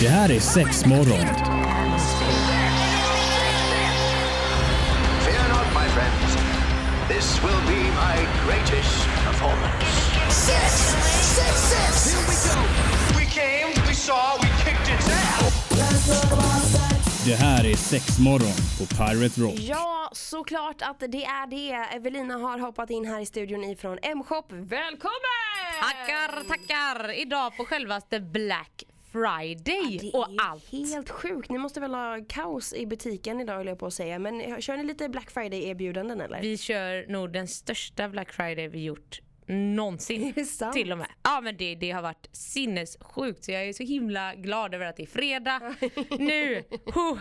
Det här är sex morgon. Fear not, my friends. This will be my greatest performance. Six, six, six. Here we go. We came, we saw, we kicked its ass. Det här är sex morgon på Pirate Rock. Ja, såklart att det är det. Evelina har hoppat in här i studion ifrån M-shop. Välkommen! Tackar, tackar! Idag på självaste Black Friday Det och allt. helt sjukt. Ni måste väl ha kaos i butiken idag höll jag på att säga. Men kör ni lite Black Friday erbjudanden eller? Vi kör nog den största Black Friday vi gjort någonsin. Till och med. Ja men det, det har varit sinnessjukt så jag är så himla glad över att det är fredag nu. Huh.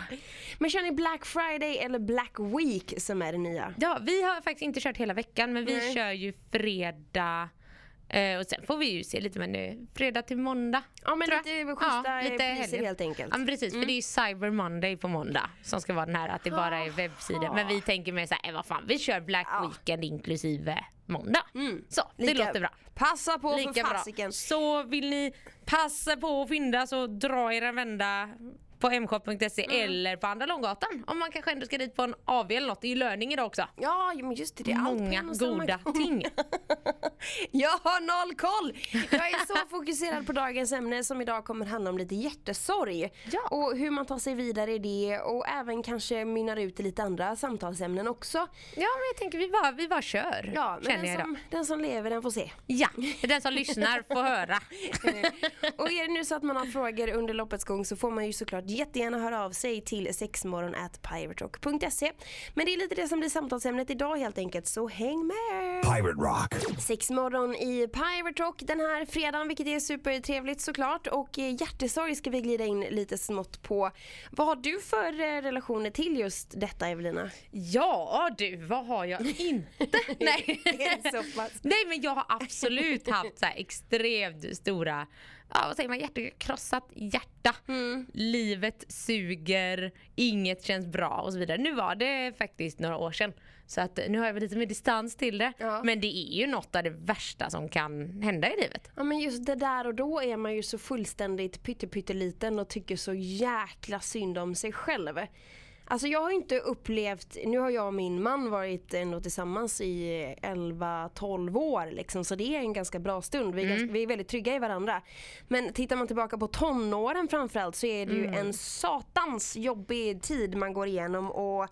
Men kör ni Black Friday eller Black Week som är det nya? Ja vi har faktiskt inte kört hela veckan men vi Nej. kör ju fredag eh, och sen får vi ju se lite men är fredag till måndag. Ja men lite schyssta Ja, lite priser helt enkelt. Ja men precis för det är ju Cyber Monday på måndag som ska vara den här att det bara är webbsidor. Men vi tänker mer såhär, eh, vad fan vi kör Black Ja. Weekend inklusive måndag. Så det Lika- låter bra. Passa på Lika för fasiken. Så vill ni passa på att fyndas och dra er en vända på mshop.se Mm. eller på Andra Långgatan om man kanske ändå ska dit på en AV eller något. Det är ju löning idag också. Ja men just det, är Många goda ting. Jag har noll koll! Jag är så fokuserad på dagens ämne som idag kommer handla om lite hjärtesorg. Ja. Och hur man tar sig vidare i det och även kanske mynnar ut i lite andra samtalsämnen också. Ja men jag tänker vi bara, vi bara kör. Ja, men känner den som, den som lever den får se. Ja, den som lyssnar får höra. Och är det nu så att man har frågor under loppets gång så får man ju såklart jättegärna höra av sig till sexmorgon.piraterock.se Men det är lite det som blir samtalsämnet idag helt enkelt så häng med! Pirate Rock. Sexmorgon i Pirate Rock den här fredagen vilket är supertrevligt såklart och eh, hjärtesorg ska vi glida in lite smått på. Vad har du för eh, relationer till just detta Evelina? Ja du, vad har jag inte? Nej. Är det så pass? Nej men jag har absolut haft så här extremt stora, ja vad säger man, hjärtekrossat hjärta. Mm. Livet suger, inget känns bra och så vidare. Nu var det faktiskt några år sedan. Så att nu har jag väl lite mer distans till det. Ja. Men det är ju något av det värsta som kan hända i livet. Ja men just det där och då är man ju så fullständigt pytteliten och tycker så jäkla synd om sig själv. Alltså jag har inte upplevt, nu har jag och min man varit ändå tillsammans i 11-12 år liksom, så det är en ganska bra stund. Vi är, ganska, vi är väldigt trygga i varandra. Men tittar man tillbaka på tonåren framförallt så är det ju en satans jobbig tid man går igenom och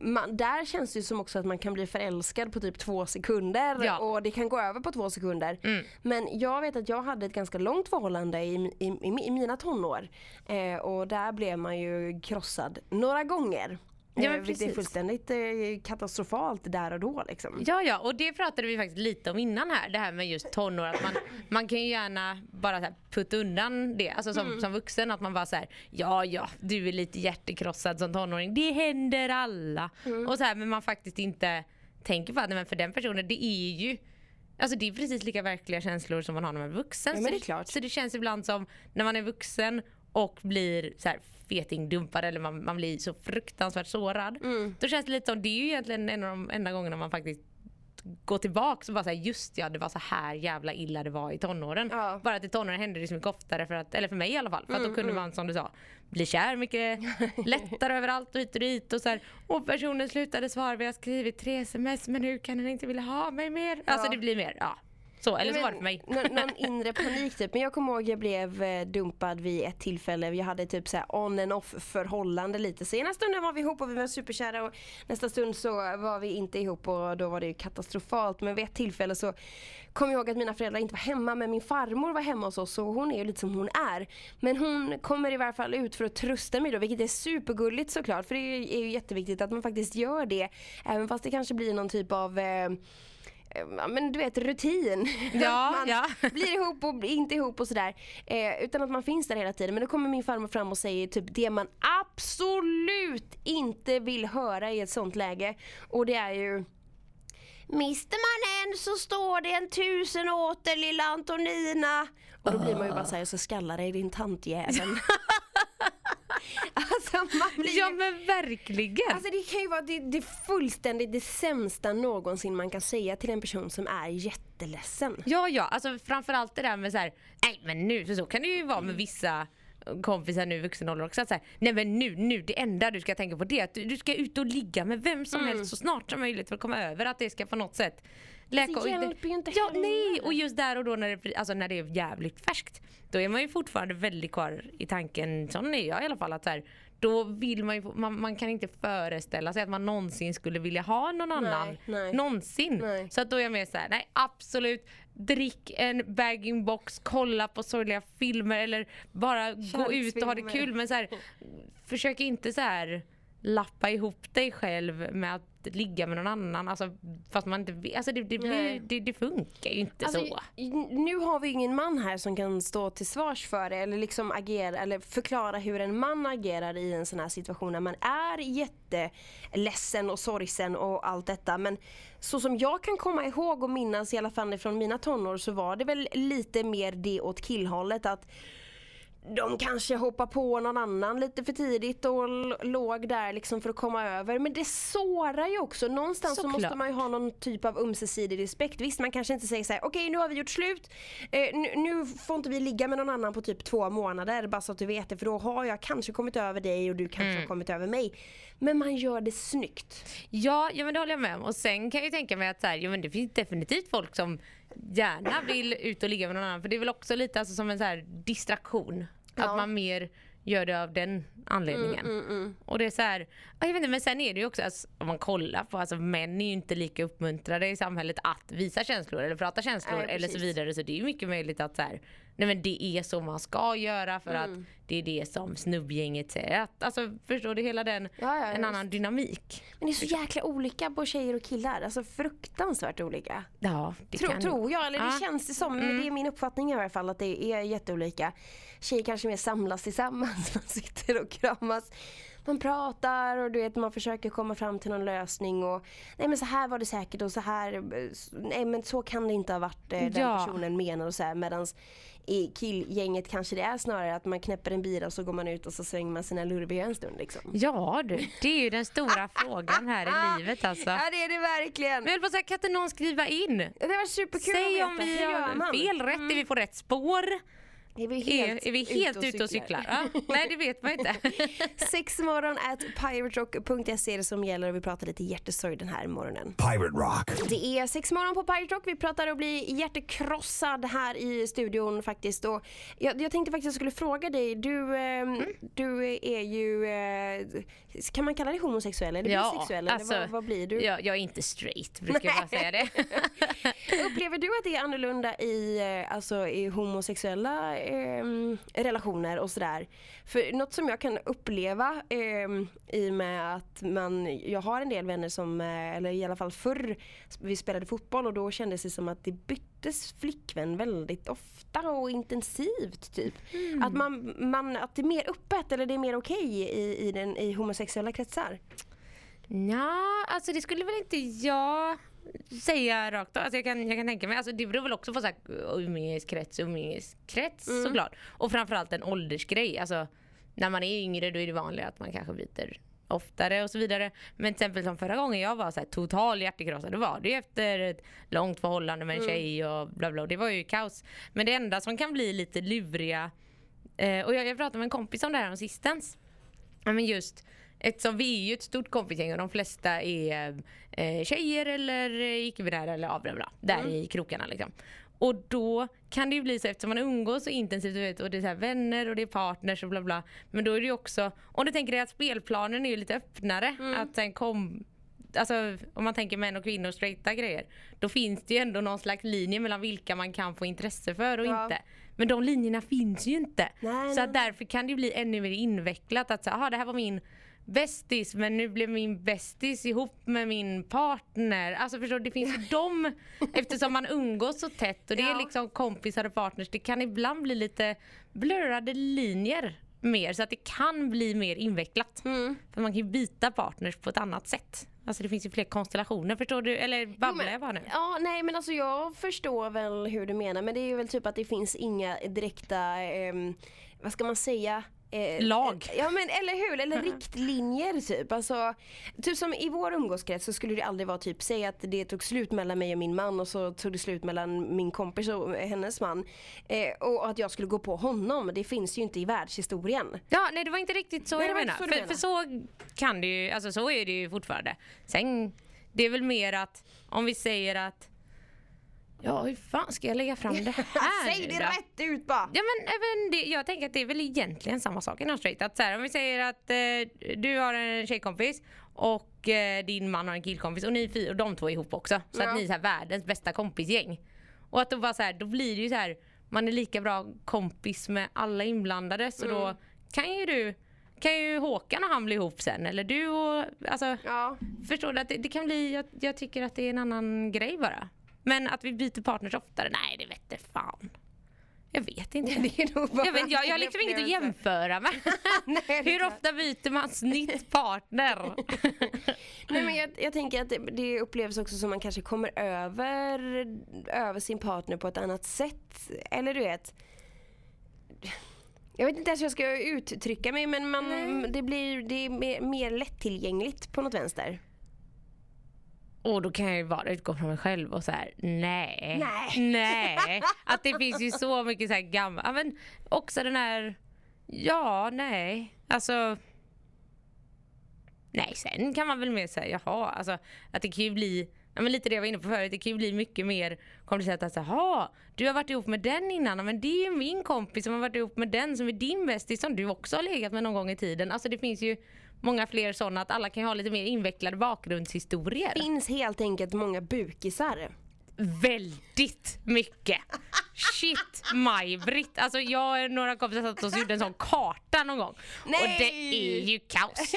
man, där känns det som också att man kan bli förälskad på typ två sekunder Ja. och det kan gå över på två sekunder. Men jag vet att jag hade ett ganska långt förhållande i, i, i, i mina tonår eh, och där blev man ju krossad några gånger. Ja, Eh, men vilket är precis. fullständigt eh, katastrofalt där och då liksom. Ja, ja, och det pratade vi faktiskt lite om innan här, det här med just tonår. Att man, man kan ju gärna bara så putta undan det, alltså som, som vuxen. Att man bara så här, ja, ja, du är lite hjärtekrossad som tonåring. Det händer alla. Och så här, men man faktiskt inte tänker på att men för den personen, det är ju Alltså det är precis lika verkliga känslor som man har när man är vuxen. Ja, men så, det är klart. så det känns ibland som när man är vuxen och blir så här fetingdumpad eller man, man blir så fruktansvärt sårad. Mm. Då känns det lite som, det är ju egentligen en av de enda gångerna man faktiskt går tillbaka och bara säger just ja det var så här jävla illa det var i tonåren. Ja. Mm, Bara att i tonåren hände det så mycket oftare för att, eller för mig i alla fall, för att då kunde man som du sa bli kär mycket lättare överallt och hit och dit och så här, och personen slutade svara, vi har skrivit tre sms men hur kan den inte vilja ha mig mer? Alltså det blir mer, ja. Så, eller så var det för mig. Nå- någon inre panik typ. Men jag kommer ihåg jag blev eh, dumpad vid ett tillfälle. Jag hade typ så här on and off förhållande lite. Så ena stunden var vi ihop och vi var superkära och nästa stund så var vi inte ihop och då var det ju katastrofalt. Men vid ett tillfälle så kom jag ihåg att mina föräldrar inte var hemma men min farmor var hemma hos oss och hon är ju lite som hon är. Men hon kommer i varje fall ut för att trösta mig då vilket är supergulligt såklart för det är ju jätteviktigt att man faktiskt gör det. Även fast det kanske blir någon typ av eh, men du vet rutin. Ja, man ja. blir ihop och blir inte ihop och sådär. Eh, utan att man finns där hela tiden. Men då kommer min farmor fram och säger typ det man absolut inte vill höra i ett sånt läge. Och det är ju Mister man en så står det en tusen åter lilla Antonina. Och då blir man ju bara såhär, så skallar dig din tantjävel. alltså man blir Ja men verkligen. Alltså det kan ju vara det, det fullständigt det sämsta någonsin man kan säga till en person som är jätteledsen. Ja, ja, alltså framförallt det där med så här, nej men nu, för så kan det ju vara med vissa kompisar nu i vuxen ålder också att säga nej men nu, nu det enda du ska tänka på det är att du, du ska ut och ligga med vem som Mm. helst så snart som möjligt för att komma över att det ska på något sätt läka. Det hjälper ju inte Ja, nej och just där och då när det, alltså när det är jävligt färskt då är man ju fortfarande väldigt kvar i tanken, sån är jag i alla fall att så här, då vill man ju, man, man kan inte föreställa sig att man någonsin skulle vilja ha någon annan. nej. Någonsin. Nej. Så att då är jag mer såhär, nej absolut drick en bagging box, kolla på sorgliga filmer eller bara gå ut och ha det kul men så här, försök inte så här lappa ihop dig själv med att ligga med någon annan alltså, fast man inte alltså det, det, blir, det, det funkar ju inte Alltså, så. nu har vi ingen man här som kan stå till svars för det eller liksom agera eller förklara hur en man agerar i en sån här situation när man är jätteledsen och sorgsen och allt detta. Men så som jag kan komma ihåg och minnas i alla fall från mina tonår så var det väl lite mer det åt killhållet att de kanske hoppar på någon annan lite för tidigt och låg där liksom för att komma över. Men det sårar ju också. Någonstans så Såklart. måste man ju ha någon typ av ömsesidig respekt. Visst man kanske inte säger så här: okej nu har vi gjort slut. Eh, nu, nu får inte vi ligga med någon annan på typ två månader bara så att du vet det. För då har jag kanske kommit över dig och du kanske Mm. har kommit över mig. Men man gör det snyggt. Ja, ja men det håller jag med om. Och sen kan jag tänka mig att så här, ja, men det finns definitivt folk som gärna vill ut och ligga med någon annan. För det är väl också lite alltså, som en så här distraktion. Ja. Att man mer gör det av den anledningen. Mm, Och det är så här, ja, jag vet inte, men sen är det ju också, alltså, om man kollar på, alltså män är ju inte lika uppmuntrade i samhället att visa känslor eller prata känslor Nej, eller så vidare. Så det är ju mycket möjligt att så här, nej men det är så man ska göra för Mm. att det är det som snubbgänget säger. Att, alltså förstår du hela den, Ja, ja, en annan dynamik. Men det är så jäkla olika på tjejer och killar. Alltså fruktansvärt olika. Ja, det Tro, kan tror jag, eller det Ja. Mm. känns det som. Men det är min uppfattning i alla fall att det är jätteolika. Tjejer kanske mer samlas tillsammans, man sitter och kramas. Man pratar och du vet, man försöker komma fram till någon lösning och nej men så här var det säkert och så här, nej men så kan det inte ha varit eh, den Ja. personen menar och så här medans i killgänget kanske det är snarare att man knäpper en bira och så går man ut och så svänger man sina lurviga en stund liksom. Ja du, det är ju den stora frågan här i livet alltså. Ja det är det verkligen. Men jag på säga, kan inte någon skriva in? Det var superkul Säg om vi har fel, rätt, är vi på rätt spår? Är vi Är, helt, är vi helt ute och cyklar? Ja, nej det vet man inte. Sexmorgon at piraterock.se är det som gäller och vi pratar lite hjärtesorg den här morgonen. Pirate Rock. Det är sexmorgon på Pirate Rock. Vi pratar och blir hjärtekrossad här i studion faktiskt. Och jag, jag tänkte faktiskt jag skulle fråga dig. Du, eh, du är ju, eh, kan man kalla dig homosexuell eller bisexuell? eller vad, vad blir du? Jag, jag är inte straight, brukar jag bara säga det. Upplever du att det är annorlunda i, eh, alltså, i homosexuella eh, relationer och sådär? För något som jag kan uppleva eh, i och med att man, jag har en del vänner som, eh, eller i alla fall förr, vi spelade fotboll och då kändes det som att det byttes flickvän väldigt ofta och intensivt typ. Att, man, man, att det är mer öppet eller det är mer okej i, i, den, i homosexuella kretsar. Ja, alltså det skulle väl inte jag säga rakt av. Alltså jag, kan, jag kan tänka mig, alltså det beror väl också på så här, umgängeskrets, umgängeskrets såklart. Och framförallt en åldersgrej. Alltså, när man är yngre då är det vanligare att man kanske byter oftare och så vidare. Men till exempel som förra gången jag var så här, total hjärtekrossad, då var det ju efter ett långt förhållande med en tjej och bla bla. Det var ju kaos. Men det enda som kan bli lite luriga, eh, och jag, jag pratade med en kompis om det här om sistens. Ja men just eftersom vi är ju ett stort kompisgäng och de flesta är eh, tjejer eller eh, icke-binära eller ja, bla bla, där i krokarna liksom. Och då kan det ju bli så eftersom man umgås så intensivt vet, och det är så vänner och det är partners och bla bla. Men då är det ju också, om du tänker dig att spelplanen är ju lite öppnare. Att sen kom, alltså om man tänker män och kvinnor straighta grejer. Då finns det ju ändå någon slags linje mellan vilka man kan få intresse för och Ja. inte. Men de linjerna finns ju inte. Nej, så nej. därför kan det bli ännu mer invecklat att säga, aha det här var min bästis men nu blev min bästis ihop med min partner. Alltså förstår du, det finns ju de eftersom man umgås så tätt och det är Ja. liksom kompisar och partners. Det kan ibland bli lite blurrade linjer mer så att det kan bli mer invecklat. Mm. För man kan ju byta partners på ett annat sätt. Alltså det finns ju fler konstellationer, förstår du? Eller babblar jag bara nu? Ja, nej men alltså jag förstår väl hur du menar men det är ju väl typ att det finns inga direkta, ehm, vad ska man säga, eh, Lag. Ja men eller hur, eller riktlinjer typ. Alltså, typ som i vår umgåskrets så skulle det aldrig vara typ, säg att det tog slut mellan mig och min man och så tog det slut mellan min kompis och hennes man. Eh, och att jag skulle gå på honom, det finns ju inte i världshistorien. Ja, nej det var inte riktigt så Nej, jag menar. så för, för så kan det ju, alltså så är det ju fortfarande. Sen, det är väl mer att om vi säger att Ja, hur fan ska jag lägga fram det här Säg det då? rätt ut bara! Ja men även det, jag tänker att det är väl egentligen samma sak inom straight. Att så här, om vi säger att eh, du har en tjejkompis och eh, din man har en killkompis och ni fyra, och de två är ihop också. Så Ja. att ni är så här, världens bästa kompisgäng. Och att då, bara så här, då blir det ju så här, man är lika bra kompis med alla inblandade så då kan ju du kan ju Håkan och han bli ihop sen eller du och alltså Ja. Förstår du? Att det, det kan bli, jag, jag tycker att det är en annan grej bara. Men att vi byter partners oftare, nej det vet jag fan. Jag vet inte. Det är nog bara Jag, vet, jag, jag har liksom inget att jämföra med. Nej, Hur ofta byter man snittpartner? Nej men jag, jag tänker att det, det upplevs också som man kanske kommer över, över sin partner på ett annat sätt. Eller du vet. Jag vet inte ens hur jag ska uttrycka mig men man, det blir det är mer, mer lättillgängligt på något vänster. Och då kan jag ju bara utgå från mig själv och så här, nej. Nej. Nej. Att det finns ju så mycket så här gamla, ja, men också den här, ja, nej. Alltså. Nej, sen kan man väl mer säga, jaha, alltså att det kan ju bli Ja, men lite det jag var inne på förut, det kan ju bli mycket mer komplicerat att säga, jaha, du har varit ihop med den innan, men det är ju min kompis som har varit ihop med den som är din bästis som du också har legat med någon gång i tiden. Alltså det finns ju många fler sådana att alla kan ha lite mer invecklade bakgrundshistorier. finns helt enkelt många bukisar. Väldigt mycket. Shit Maj-Britt. Alltså jag och några kompisar satt och gjorde en sån karta någon gång. Och det Nej! är ju kaos.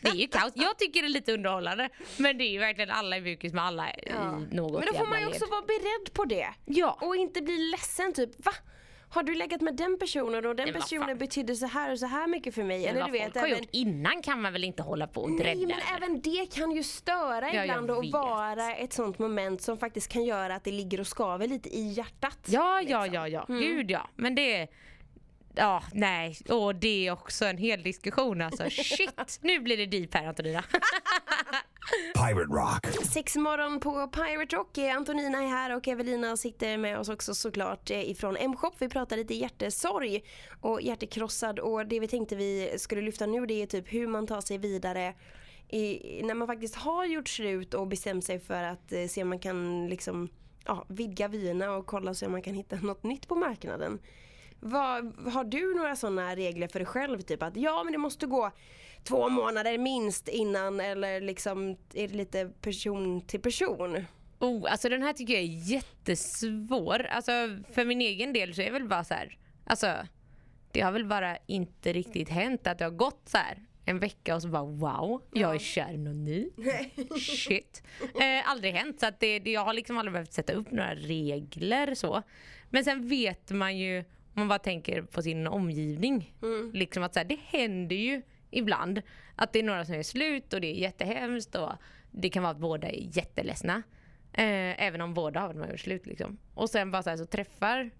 Det är ju kaos. Jag tycker det är lite underhållande. Men det är ju verkligen alla i bukis med alla i något Men då får man ju också led. vara beredd på det. Ja. Och inte bli ledsen typ, va? Har du legat med den personen och den Men personen fan. betydde så här och så här mycket för mig? Men Eller vad du vet folk har även... gjort innan kan man väl inte hålla på och Nej drädda men över? även det kan ju störa Ja, ibland och vara ett sånt moment som faktiskt kan göra att det ligger och skaver lite i hjärtat. Ja, ja, ja, ja. Gud ja. Men det Ja, nej. Och det är också en hel diskussion alltså. Shit! Nu blir det deep här Antonina. Pirate Rock. Sex morgon på Pirate Rock. Eh, Antonina är här och Evelina sitter med oss också såklart eh, ifrån M-shop. Vi pratar lite hjärtesorg och hjärtekrossad och det vi tänkte vi skulle lyfta nu det är typ hur man tar sig vidare i, när man faktiskt har gjort slut och bestämt sig för att eh, se om man kan liksom ja, vidga vyerna och kolla så om man kan hitta något nytt på marknaden. Vad, har du några sådana regler för dig själv? Typ att ja men det måste gå två månader minst innan eller liksom är det lite person till person? Oh, alltså den här tycker jag är jättesvår. Alltså för min egen del så är det väl bara så här. Alltså det har väl bara inte riktigt hänt att det har gått så här en vecka och så bara wow, jag är kär i någon ny. Shit. Eh, aldrig hänt så att det, jag har liksom aldrig behövt sätta upp några regler så. Men sen vet man ju man bara tänker på sin omgivning. Liksom att så här, det händer ju ibland att det är några som är slut och det är jättehemskt och det kan vara att båda är jätteledsna. Eh, även om båda har varit slut liksom. Och sen bara så, här, så träffar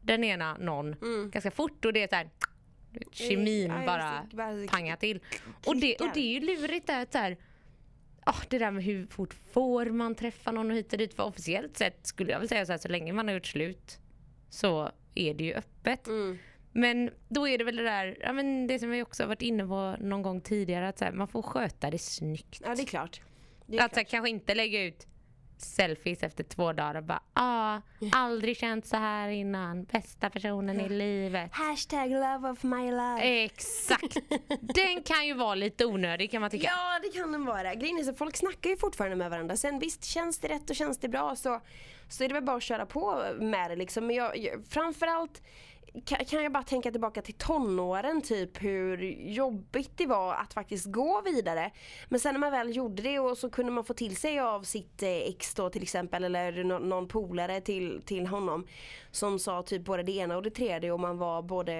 den ena någon ganska fort och det är så här, kemin just bara det, bara pangar till. Och det, och det är ju lurigt där att så här, ah, det där med hur fort får man träffa någon och hit och dit. För officiellt sett skulle jag väl säga så här, så länge man har gjort slut så är det ju öppet. Mm. Men då är det väl det där, ja, men det som vi också har varit inne på någon gång tidigare, att så här, man får sköta det snyggt. Ja det är klart. Det är Att så här, klart. kanske inte lägga ut selfies efter två dagar och bara ah, aldrig känt så här innan, bästa personen i livet. Hashtag love of my life. Exakt! Den kan ju vara lite onödig kan man tycka. Ja det kan den vara. Grejen är så folk snackar ju fortfarande med varandra. Sen visst känns det rätt och känns det bra så, så är det väl bara att köra på med det liksom. Men jag, jag, framförallt kan, jag bara tänka tillbaka till tonåren typ hur jobbigt det var att faktiskt gå vidare. Men sen när man väl gjorde det och så kunde man få till sig av sitt eh, ex då till exempel eller nå- någon polare till, till honom som sa typ både det ena och det tredje och man var både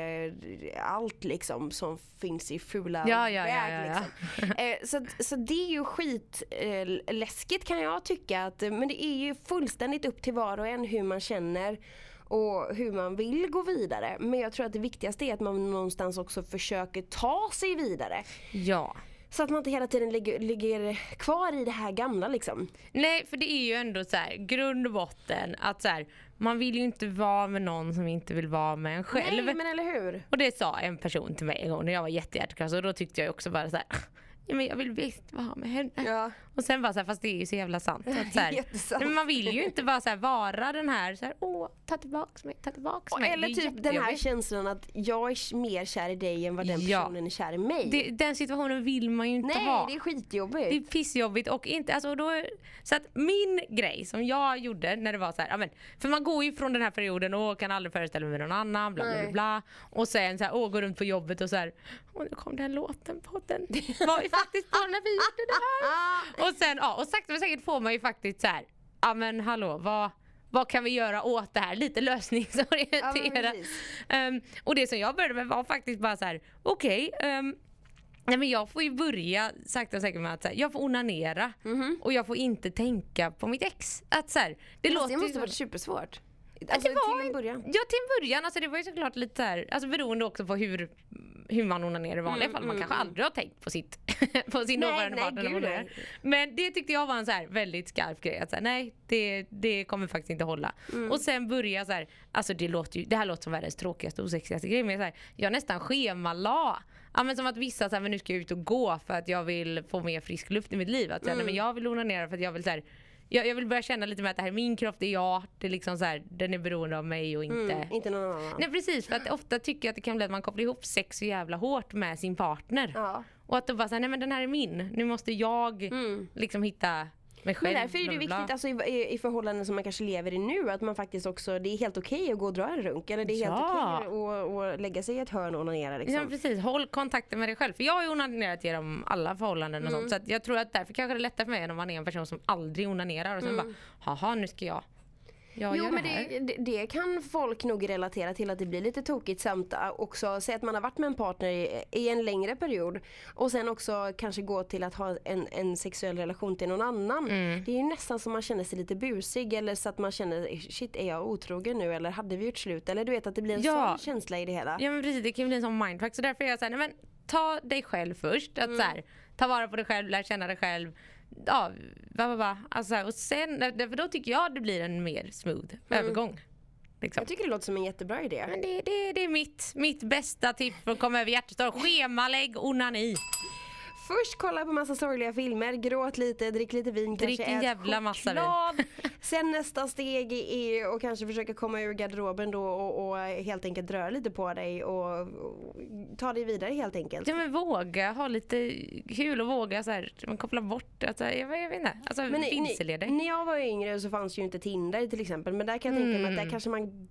allt liksom som finns i fula Ja, ja, väg. ja. Liksom. Eh, så, så det är ju skit eh, läskigt kan jag tycka. Att, men det är ju fullständigt upp till var och en hur man känner och hur man vill gå vidare. Men jag tror att det viktigaste är att man någonstans också försöker ta sig vidare. Ja. Så att man inte hela tiden ligger, ligger kvar i det här gamla liksom. Nej för det är ju ändå så här, grund och botten att så här, man vill ju inte vara med någon som inte vill vara med en själv. Nej men eller hur? Och det sa en person till mig en gång när jag var jättehjärtekrossad och då tyckte jag också bara så här. Ja, men jag vill visst vara med henne. Ja. Och sen bara så här, fast det är ju så jävla sant. Att så här, nej, men man vill ju inte bara så här, vara den här, så här åh ta tillbaks mig, ta tillbaks mig. Eller typ den här känslan att jag är mer kär i dig än vad den Ja. personen är kär i mig. det, Den situationen vill man ju inte Nej ha. det är skitjobbigt. Det är pissjobbigt och inte, alltså då, så att min grej som jag gjorde när det var så här, ja men, för man går ju från den här perioden och kan aldrig föreställa mig någon annan, bla bla bla, Nej. bla. Och sen så här, åh, går runt på jobbet och så här, åh nu kom den låten på den. Var faktiskt på när vi gjorde det här. Och sen, ja, och sakta men säkert får man ju faktiskt så här, ja men hallå, vad, vad kan vi göra åt det här? Lite lösningsorienterat. precis. Ehm, och det som jag började med var faktiskt bara så här, okej, ehm, Nej men jag får ju börja sakta och säkert med att här, jag får onanera och jag får inte tänka på mitt ex. Att så här, det låter det ju måste som- varit supersvårt. Ja, Alltså det var till en början. Ja till en början, alltså det var ju såklart lite så här, alltså beroende också på hur, hur man onanerar i vanliga fall. Man kanske aldrig har tänkt på, sitt, på sin dåvarande partner. Men det tyckte jag var en så här väldigt skarp grej. Att så här, nej det, det kommer faktiskt inte hålla. Och sen börja så här, alltså det, låter ju, det här låter som världens tråkigaste och osexigaste grej men så här, jag nästan schemalade Ja, men som att vissa säger men nu ska jag ut och gå för att jag vill få mer frisk luft i mitt liv. Att, så här, nej, men jag vill onanera för att jag vill så här, jag, jag vill börja känna lite mer att det här är min kropp, det är jag. Det är liksom så här, den är beroende av mig och inte... Mm, inte någon annan. Nej precis, för att ofta tycker jag att det kan bli att man kopplar ihop sex så jävla hårt med sin partner. Ja. Och att då bara säga nej men den här är min, nu måste jag liksom hitta mig själv. Men därför är det viktigt alltså, i, i, förhållanden som man kanske lever i nu att man faktiskt också, det är helt okej att gå och dra en runk. Eller det är helt Ja. okej att, att lägga sig i ett hörn och onanera liksom. Ja precis, håll kontakten med dig själv. För jag har ju onanerat genom alla förhållanden och Mm. sånt. Så jag tror att därför kanske det är lättare för mig än om man är en person som aldrig onanerar och sen bara, haha nu ska jag, jag Mm. Jo gör men det här. det, det, det kan folk nog relatera till att det blir lite tokigt samt också säga att man har varit med en partner i, i en längre period och sen också kanske gå till att ha en, en sexuell relation till någon annan. Mm. Det är ju nästan som man känner sig lite busig eller så att man känner shit är jag otrogen nu eller hade vi gjort slut eller du vet att det blir en Ja. sån känsla i det hela. Ja men precis, det kan bli en sån mindfuck. Så därför är jag såhär, nej men ta dig själv först. Mm. Att så här, ta vara på dig själv, lär känna dig själv. Ja, va, va, va. Alltså, och sen, för då tycker jag det blir en mer smooth övergång. Liksom. Jag tycker det låter som en jättebra idé. Men det, det, det är mitt, mitt bästa tips för att komma över hjärtestorm. Schemalägg onani. Först kolla på massa sorgliga filmer, gråt lite, drick lite vin, Drick kanske en jävla massa vin. choklad. Sen nästa steg är att kanske försöka komma ur garderoben då och, och helt enkelt röra lite på dig och, och ta dig vidare helt enkelt. Ja men våga ha lite kul och våga så här, man kopplar bort, alltså, jag, jag vet inte, alltså dig. När jag var yngre så fanns ju inte Tinder till exempel men där kan jag tänka mig att Mm. där kanske man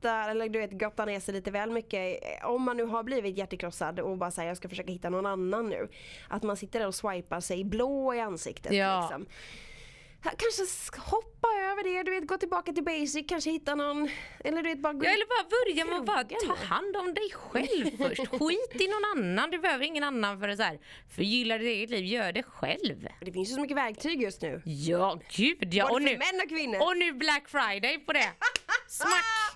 gröttar eller du vet gottar ner sig lite väl mycket. Om man nu har blivit hjärtekrossad och bara säger jag ska försöka hitta någon annan nu. Att man sitter där och swipar sig blå i ansiktet. Ja. Liksom. Kanske sk- hoppa över det, du vet gå tillbaka till basic, kanske hitta någon eller du vet bara gå Ja, eller bara börja med att bara ta hand om dig själv först. Skit i någon annan, du behöver ingen annan för att så här, förgylla ditt eget liv, gör det själv. Det finns ju så mycket verktyg just nu. Ja, gud ja. Både Och för nu, män och kvinnor. och nu Black Friday på det. Smack!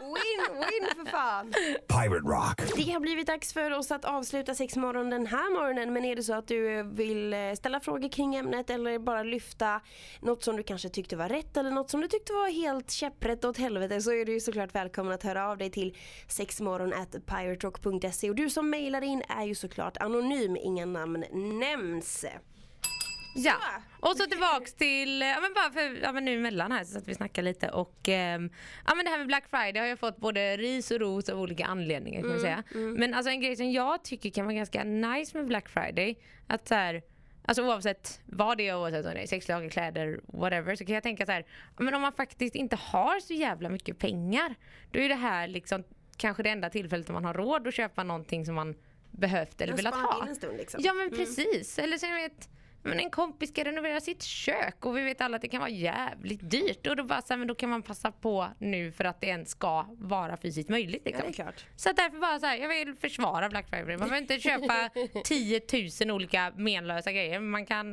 Win, win för fan! Pirate Rock. Det har blivit dags för oss att avsluta sexmorgon den här morgonen men är det så att du vill eh, ställa frågor kring ämnet eller bara lyfta något som du kanske tyckte var rätt eller något som du tyckte var helt käpprätt åt helvete så är du såklart välkommen att höra av dig till sexmorgon.piraterock.se och du som mejlar in är ju såklart anonym, inga namn nämns. Ja, och så tillbaks till, ja men bara för, ja men nu emellan här så att vi snackar lite och ehm, ja men det här med Black Friday har jag fått både ris och ros av olika anledningar kan man säga. Men alltså en grej som jag tycker kan vara ganska nice med Black Friday, att så här, Alltså oavsett vad det är, oavsett om det är sexlager, kläder, whatever, så kan jag tänka så här, men om man faktiskt inte har så jävla mycket pengar, då är det här liksom kanske det enda tillfället man har råd att köpa någonting som man behövt eller Jag velat ha. en stund liksom. Ja men precis. Eller så jag vet, men en kompis ska renovera sitt kök och vi vet alla att det kan vara jävligt dyrt. Och då, bara, så här, men då kan man passa på nu för att det ens ska vara fysiskt möjligt. Ja, Liksom. det är klart. Så att därför bara så här, jag vill försvara Black Friday. Man behöver inte köpa 10 000 olika menlösa grejer. Man kan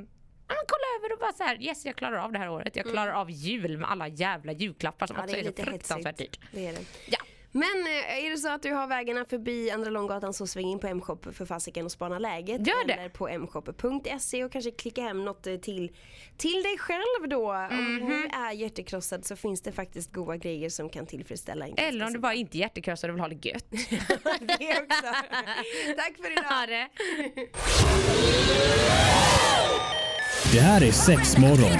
ja, men kolla över och bara så här, yes jag klarar av det här året. Jag klarar av jul med alla jävla julklappar som Mm. Ja, också är, så fruktansvärt dyrt. Det är det. Ja. Men eh, är det så att du har vägarna förbi Andra Långgatan så sväng in på M-shop för fasiken och spana läget. Gör det. Eller på mshop.se och kanske klicka hem något eh, till, till dig själv då. Om du nu Mhm. är hjärtekrossad så finns det faktiskt goda grejer som kan tillfredsställa en Eller om du bara inte är hjärtekrossad och vill ha det gött. det också. Tack för idag. Ha det. Det här är sex morgon.